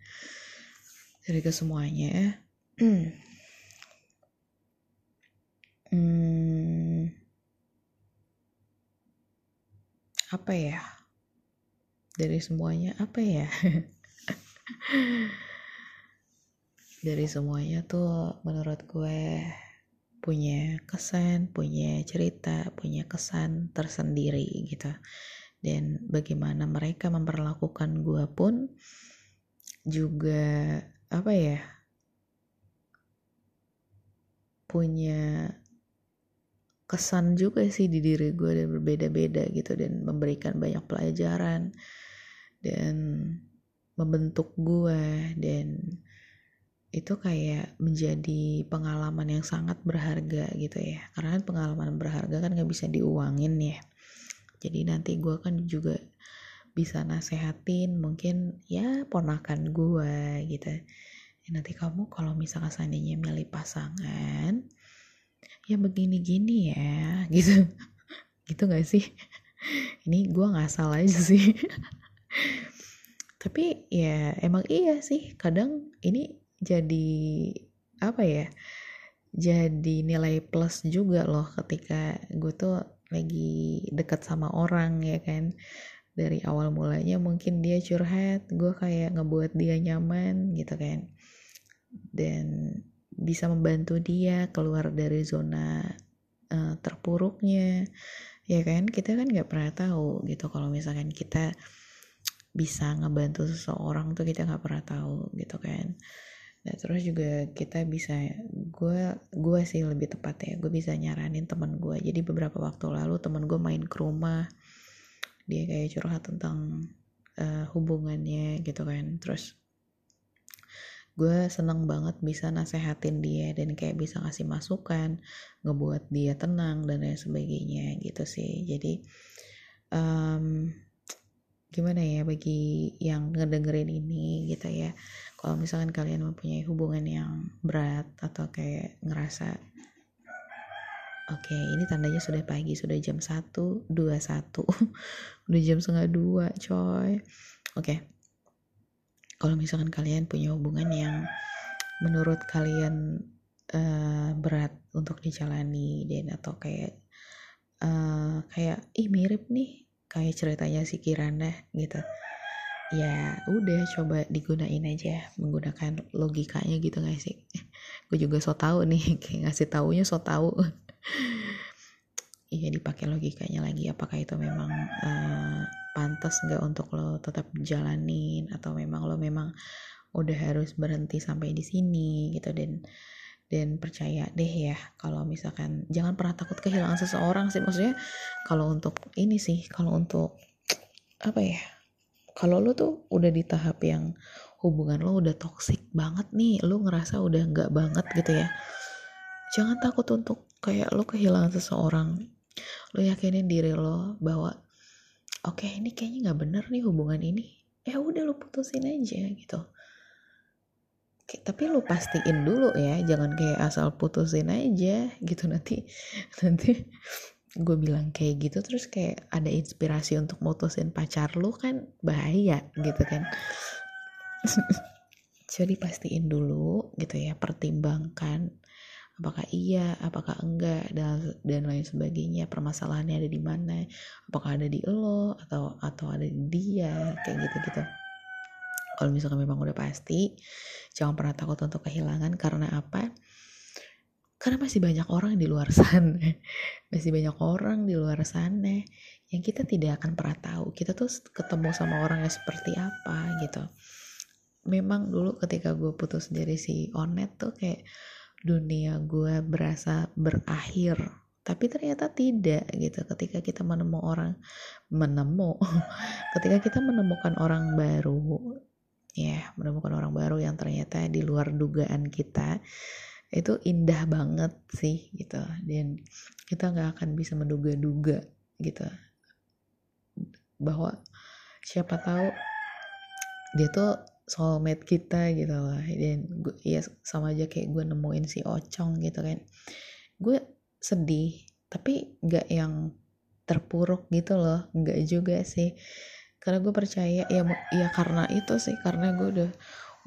dari kesemuanya apa ya? Dari semuanya apa ya? Dari semuanya tuh menurut gue punya kesan punya cerita punya kesan tersendiri gitu. Dan bagaimana mereka memperlakukan gue pun juga apa ya? Punya kesan juga sih di diri gue dan berbeda-beda gitu dan memberikan banyak pelajaran dan membentuk gue dan itu kayak menjadi pengalaman yang sangat berharga gitu ya. Karena pengalaman berharga kan gak bisa diuangin ya. Jadi nanti gue kan juga bisa nasehatin mungkin ya ponakan gue gitu. Ya, nanti kamu kalau misalkan seandainya milih pasangan ya begini-gini ya gitu. Gitu gak sih? Ini gue ngasal aja sih. Tapi ya emang iya sih. Kadang ini jadi apa ya jadi nilai plus juga loh ketika gue tuh lagi deket sama orang ya kan? Dari awal mulanya mungkin dia curhat gue kayak ngebuat dia nyaman gitu kan? Dan bisa membantu dia keluar dari zona uh, terpuruknya. Ya kan? Kita kan nggak pernah tahu gitu kalau misalkan kita bisa ngebantu seseorang tuh kita nggak pernah tahu gitu kan. Nah terus juga kita bisa gue gue sih lebih tepat ya gue bisa nyaranin teman gue jadi beberapa waktu lalu teman gue main ke rumah. Dia kayak curhat tentang uh, hubungannya gitu kan. Terus gue seneng banget bisa nasehatin dia dan kayak bisa ngasih masukan ngebuat dia tenang dan lain sebagainya gitu sih jadi um, gimana ya bagi yang ngedengerin ini gitu ya kalau misalkan kalian mempunyai hubungan yang berat atau kayak ngerasa oke okay, ini tandanya sudah pagi sudah jam satu dua satu udah jam setengah dua coy oke okay. Kalau misalkan kalian punya hubungan yang menurut kalian uh, berat untuk dijalani dan atau kayak uh, kayak ih mirip nih kayak ceritanya si Kirana gitu ya udah coba digunain aja menggunakan logikanya gitu gak sih? Gue juga so tau nih kayak ngasih taunya so tau. Iya dipakai logikanya lagi apakah itu memang uh, pantas nggak untuk lo tetap jalanin? Atau memang lo memang udah harus berhenti sampai di sini gitu? Dan dan percaya deh ya kalau misalkan jangan pernah takut kehilangan seseorang sih. Maksudnya kalau untuk ini sih kalau untuk apa ya kalau lo tuh udah di tahap yang hubungan lo udah toxic banget nih lo ngerasa udah nggak banget gitu ya jangan takut untuk kayak lo kehilangan seseorang. Lo yakinin diri lo bahwa oke okay, ini kayaknya nggak bener nih hubungan ini. Ya udah lo putusin aja gitu. Tapi lu pastiin dulu ya jangan kayak asal putusin aja gitu. Nanti nanti gue bilang kayak gitu terus kayak ada inspirasi untuk mutusin pacar lu kan bahaya gitu kan. Jadi pastiin dulu gitu ya pertimbangkan apakah iya apakah enggak dan dan lain sebagainya permasalahannya ada di mana apakah ada di lo atau atau ada di dia kayak gitu gitu kalau misalkan memang udah pasti jangan pernah takut untuk kehilangan karena apa? Karena masih banyak orang di luar sana. Masih banyak orang di luar sana yang kita tidak akan pernah tahu. Kita tuh ketemu sama orang yang seperti apa gitu. Memang dulu ketika gue putus dari si Onet tuh kayak dunia gue berasa berakhir tapi ternyata tidak gitu. Ketika kita menemu orang menemu ketika kita menemukan orang baru ya menemukan orang baru yang ternyata di luar dugaan kita itu indah banget sih gitu. Dan kita nggak akan bisa menduga-duga gitu. Bahwa siapa tahu dia tuh soulmate kita gitu loh dan gue ya sama aja kayak gue nemuin si Ocong gitu kan. Gue sedih tapi nggak yang terpuruk gitu loh. Nggak juga sih. Karena gue percaya ya ya karena itu sih. Karena gue udah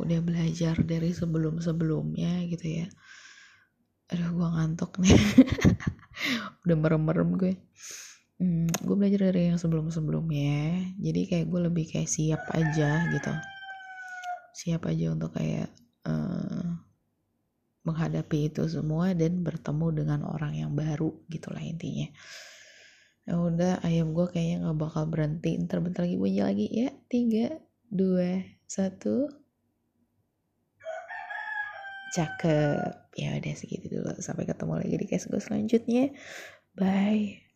udah belajar dari sebelum sebelumnya gitu ya. Aduh gue ngantuk nih. Udah merem-merem gue hmm, gue belajar dari yang sebelum sebelumnya jadi kayak gue lebih kayak siap aja gitu siap aja untuk kayak uh, menghadapi itu semua dan bertemu dengan orang yang baru gitulah intinya. Ya udah ayam gue kayaknya nggak bakal berhenti. Ntar bentar lagi bunyi lagi. Ya tiga dua satu. Cakep. Ya udah segitu dulu. Sampai ketemu lagi di case gue selanjutnya. Bye